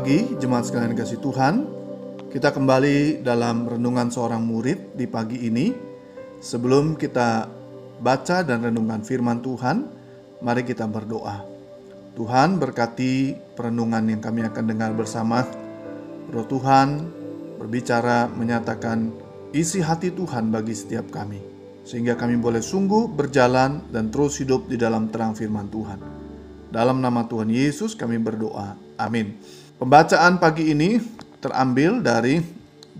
pagi, jemaat sekalian kasih Tuhan. Kita kembali dalam renungan seorang murid di pagi ini. Sebelum kita baca dan renungan firman Tuhan, mari kita berdoa. Tuhan berkati perenungan yang kami akan dengar bersama. Roh Tuhan berbicara menyatakan isi hati Tuhan bagi setiap kami. Sehingga kami boleh sungguh berjalan dan terus hidup di dalam terang firman Tuhan. Dalam nama Tuhan Yesus kami berdoa. Amin. Pembacaan pagi ini terambil dari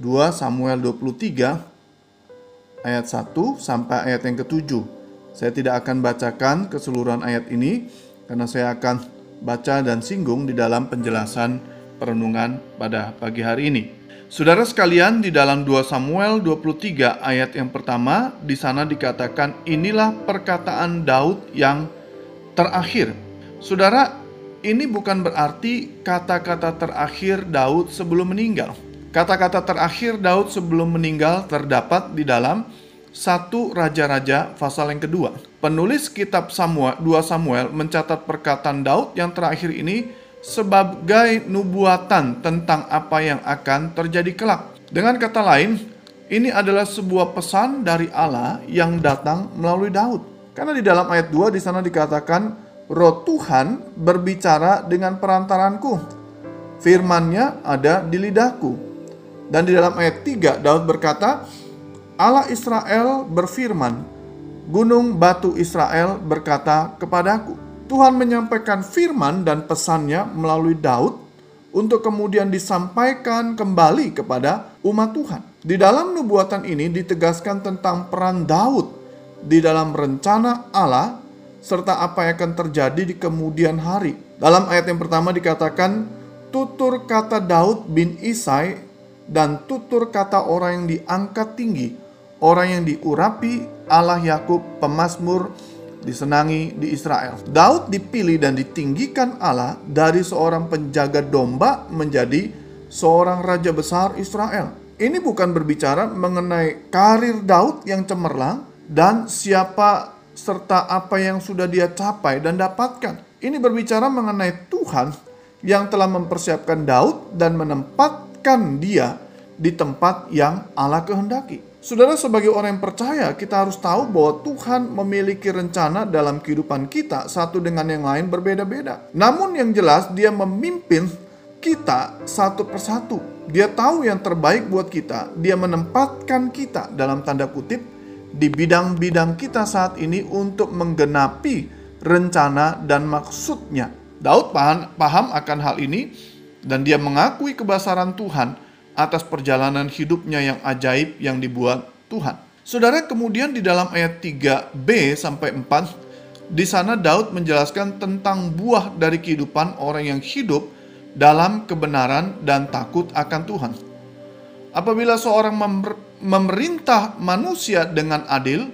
2 Samuel 23 ayat 1 sampai ayat yang ke-7. Saya tidak akan bacakan keseluruhan ayat ini karena saya akan baca dan singgung di dalam penjelasan perenungan pada pagi hari ini. Saudara sekalian, di dalam 2 Samuel 23 ayat yang pertama, di sana dikatakan inilah perkataan Daud yang terakhir. Saudara, ini bukan berarti kata-kata terakhir Daud sebelum meninggal. Kata-kata terakhir Daud sebelum meninggal terdapat di dalam satu Raja-Raja pasal yang kedua. Penulis kitab Samuel, 2 Samuel mencatat perkataan Daud yang terakhir ini sebagai nubuatan tentang apa yang akan terjadi kelak. Dengan kata lain, ini adalah sebuah pesan dari Allah yang datang melalui Daud. Karena di dalam ayat 2 di sana dikatakan roh Tuhan berbicara dengan perantaranku. Firmannya ada di lidahku. Dan di dalam ayat 3 Daud berkata, Allah Israel berfirman, gunung batu Israel berkata kepadaku. Tuhan menyampaikan firman dan pesannya melalui Daud untuk kemudian disampaikan kembali kepada umat Tuhan. Di dalam nubuatan ini ditegaskan tentang peran Daud di dalam rencana Allah serta apa yang akan terjadi di kemudian hari. Dalam ayat yang pertama dikatakan, tutur kata Daud bin Isai dan tutur kata orang yang diangkat tinggi, orang yang diurapi Allah Yakub pemazmur disenangi di Israel. Daud dipilih dan ditinggikan Allah dari seorang penjaga domba menjadi seorang raja besar Israel. Ini bukan berbicara mengenai karir Daud yang cemerlang dan siapa serta apa yang sudah dia capai dan dapatkan. Ini berbicara mengenai Tuhan yang telah mempersiapkan Daud dan menempatkan dia di tempat yang Allah kehendaki. Saudara sebagai orang yang percaya kita harus tahu bahwa Tuhan memiliki rencana dalam kehidupan kita satu dengan yang lain berbeda-beda. Namun yang jelas dia memimpin kita satu persatu. Dia tahu yang terbaik buat kita. Dia menempatkan kita dalam tanda kutip di bidang-bidang kita saat ini untuk menggenapi rencana dan maksudnya. Daud paham, akan hal ini dan dia mengakui kebesaran Tuhan atas perjalanan hidupnya yang ajaib yang dibuat Tuhan. Saudara kemudian di dalam ayat 3b sampai 4 di sana Daud menjelaskan tentang buah dari kehidupan orang yang hidup dalam kebenaran dan takut akan Tuhan. Apabila seorang memerintah manusia dengan adil,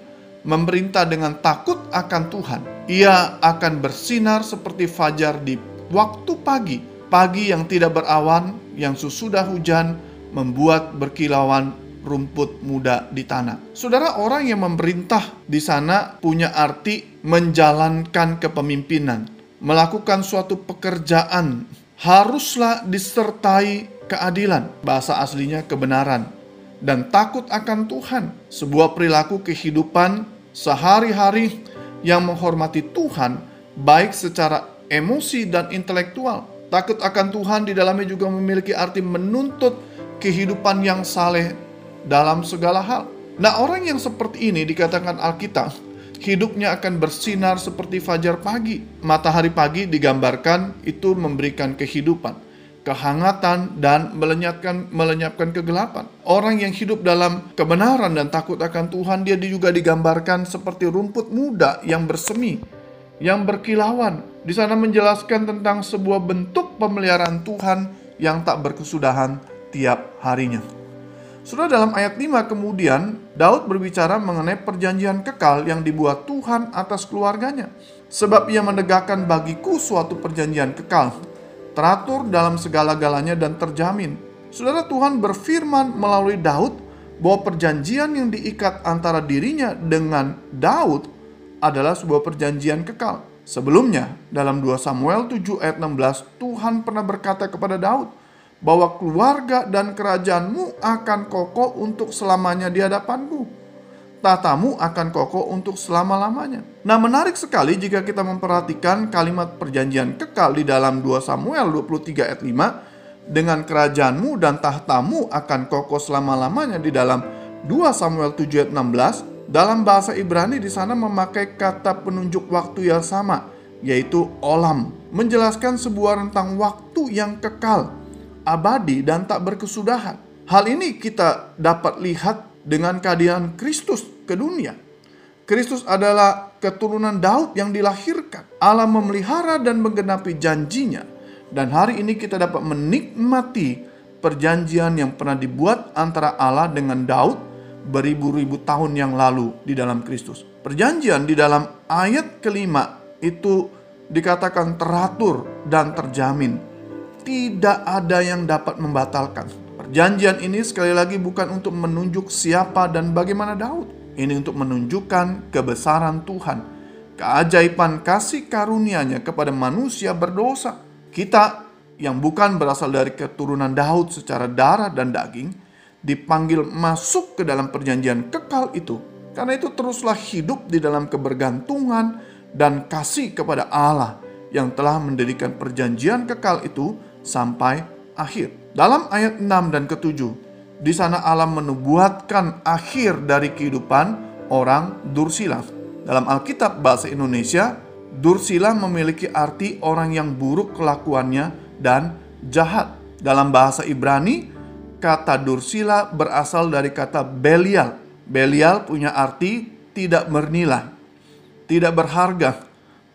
memerintah dengan takut akan Tuhan. Ia akan bersinar seperti fajar di waktu pagi, pagi yang tidak berawan, yang sesudah hujan membuat berkilauan rumput muda di tanah. Saudara, orang yang memerintah di sana punya arti menjalankan kepemimpinan, melakukan suatu pekerjaan haruslah disertai keadilan, bahasa aslinya kebenaran, dan takut akan Tuhan, sebuah perilaku kehidupan sehari-hari yang menghormati Tuhan, baik secara emosi dan intelektual. Takut akan Tuhan di dalamnya juga memiliki arti menuntut kehidupan yang saleh dalam segala hal. Nah, orang yang seperti ini dikatakan Alkitab, hidupnya akan bersinar seperti fajar pagi. Matahari pagi digambarkan itu memberikan kehidupan kehangatan dan melenyapkan melenyapkan kegelapan. Orang yang hidup dalam kebenaran dan takut akan Tuhan dia juga digambarkan seperti rumput muda yang bersemi, yang berkilauan. Di sana menjelaskan tentang sebuah bentuk pemeliharaan Tuhan yang tak berkesudahan tiap harinya. Sudah dalam ayat 5 kemudian Daud berbicara mengenai perjanjian kekal yang dibuat Tuhan atas keluarganya. Sebab ia menegakkan bagiku suatu perjanjian kekal teratur dalam segala-galanya dan terjamin. Saudara Tuhan berfirman melalui Daud bahwa perjanjian yang diikat antara dirinya dengan Daud adalah sebuah perjanjian kekal. Sebelumnya, dalam 2 Samuel 7 ayat 16, Tuhan pernah berkata kepada Daud bahwa keluarga dan kerajaanmu akan kokoh untuk selamanya di hadapanku. Tatamu akan kokoh untuk selama-lamanya. Nah menarik sekali jika kita memperhatikan kalimat perjanjian kekal di dalam 2 Samuel 23 ayat 5 dengan kerajaanmu dan tahtamu akan kokoh selama-lamanya di dalam 2 Samuel 7 ayat 16 dalam bahasa Ibrani di sana memakai kata penunjuk waktu yang sama, yaitu olam, menjelaskan sebuah rentang waktu yang kekal, abadi dan tak berkesudahan. Hal ini kita dapat lihat dengan kehadiran Kristus ke dunia. Kristus adalah keturunan Daud yang dilahirkan. Allah memelihara dan menggenapi janjinya. Dan hari ini kita dapat menikmati perjanjian yang pernah dibuat antara Allah dengan Daud beribu-ribu tahun yang lalu di dalam Kristus. Perjanjian di dalam ayat kelima itu dikatakan teratur dan terjamin. Tidak ada yang dapat membatalkan. Perjanjian ini sekali lagi bukan untuk menunjuk siapa dan bagaimana Daud. Ini untuk menunjukkan kebesaran Tuhan, keajaiban kasih karunia-Nya kepada manusia berdosa. Kita yang bukan berasal dari keturunan Daud secara darah dan daging, dipanggil masuk ke dalam perjanjian kekal itu. Karena itu teruslah hidup di dalam kebergantungan dan kasih kepada Allah yang telah mendirikan perjanjian kekal itu sampai akhir. Dalam ayat 6 dan ke-7, di sana Allah menubuatkan akhir dari kehidupan orang Dursila. Dalam Alkitab bahasa Indonesia, Dursila memiliki arti orang yang buruk kelakuannya dan jahat. Dalam bahasa Ibrani, kata Dursila berasal dari kata Belial. Belial punya arti tidak bernilai, tidak berharga,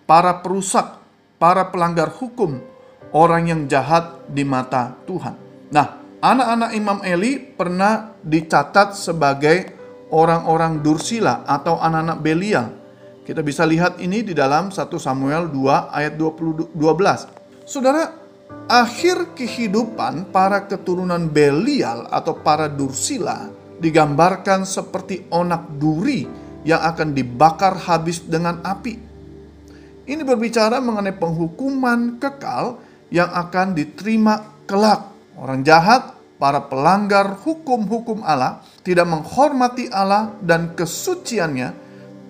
para perusak, para pelanggar hukum, orang yang jahat di mata Tuhan. Nah, anak-anak Imam Eli pernah dicatat sebagai orang-orang Dursila atau anak-anak Belial. Kita bisa lihat ini di dalam 1 Samuel 2 ayat 20, 12. Saudara, akhir kehidupan para keturunan Belial atau para Dursila digambarkan seperti onak duri yang akan dibakar habis dengan api. Ini berbicara mengenai penghukuman kekal yang akan diterima kelak. Orang jahat, para pelanggar hukum-hukum Allah, tidak menghormati Allah dan kesuciannya,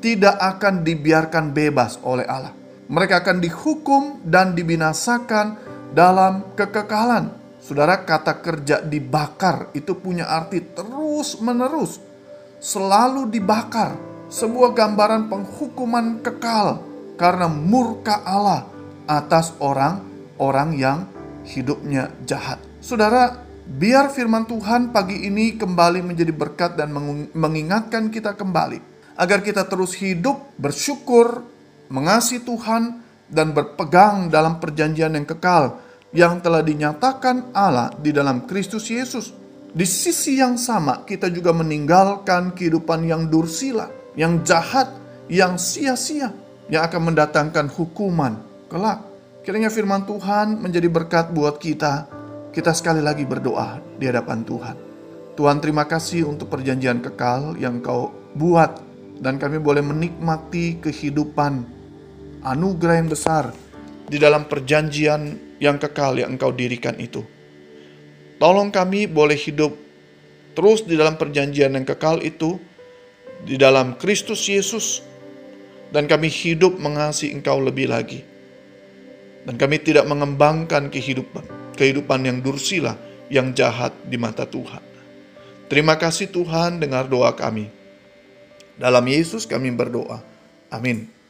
tidak akan dibiarkan bebas oleh Allah. Mereka akan dihukum dan dibinasakan dalam kekekalan. Saudara, kata kerja dibakar itu punya arti terus-menerus, selalu dibakar. Sebuah gambaran penghukuman kekal karena murka Allah atas orang-orang yang hidupnya jahat. Saudara, biar firman Tuhan pagi ini kembali menjadi berkat dan mengingatkan kita kembali agar kita terus hidup bersyukur, mengasihi Tuhan, dan berpegang dalam perjanjian yang kekal yang telah dinyatakan Allah di dalam Kristus Yesus. Di sisi yang sama, kita juga meninggalkan kehidupan yang dursila, yang jahat, yang sia-sia, yang akan mendatangkan hukuman kelak. Kiranya firman Tuhan menjadi berkat buat kita. Kita sekali lagi berdoa di hadapan Tuhan. Tuhan terima kasih untuk perjanjian kekal yang kau buat dan kami boleh menikmati kehidupan anugerah yang besar di dalam perjanjian yang kekal yang engkau dirikan itu. Tolong kami boleh hidup terus di dalam perjanjian yang kekal itu, di dalam Kristus Yesus, dan kami hidup mengasihi engkau lebih lagi. Dan kami tidak mengembangkan kehidupan, kehidupan yang dursila, yang jahat di mata Tuhan. Terima kasih Tuhan dengar doa kami. Dalam Yesus kami berdoa. Amin.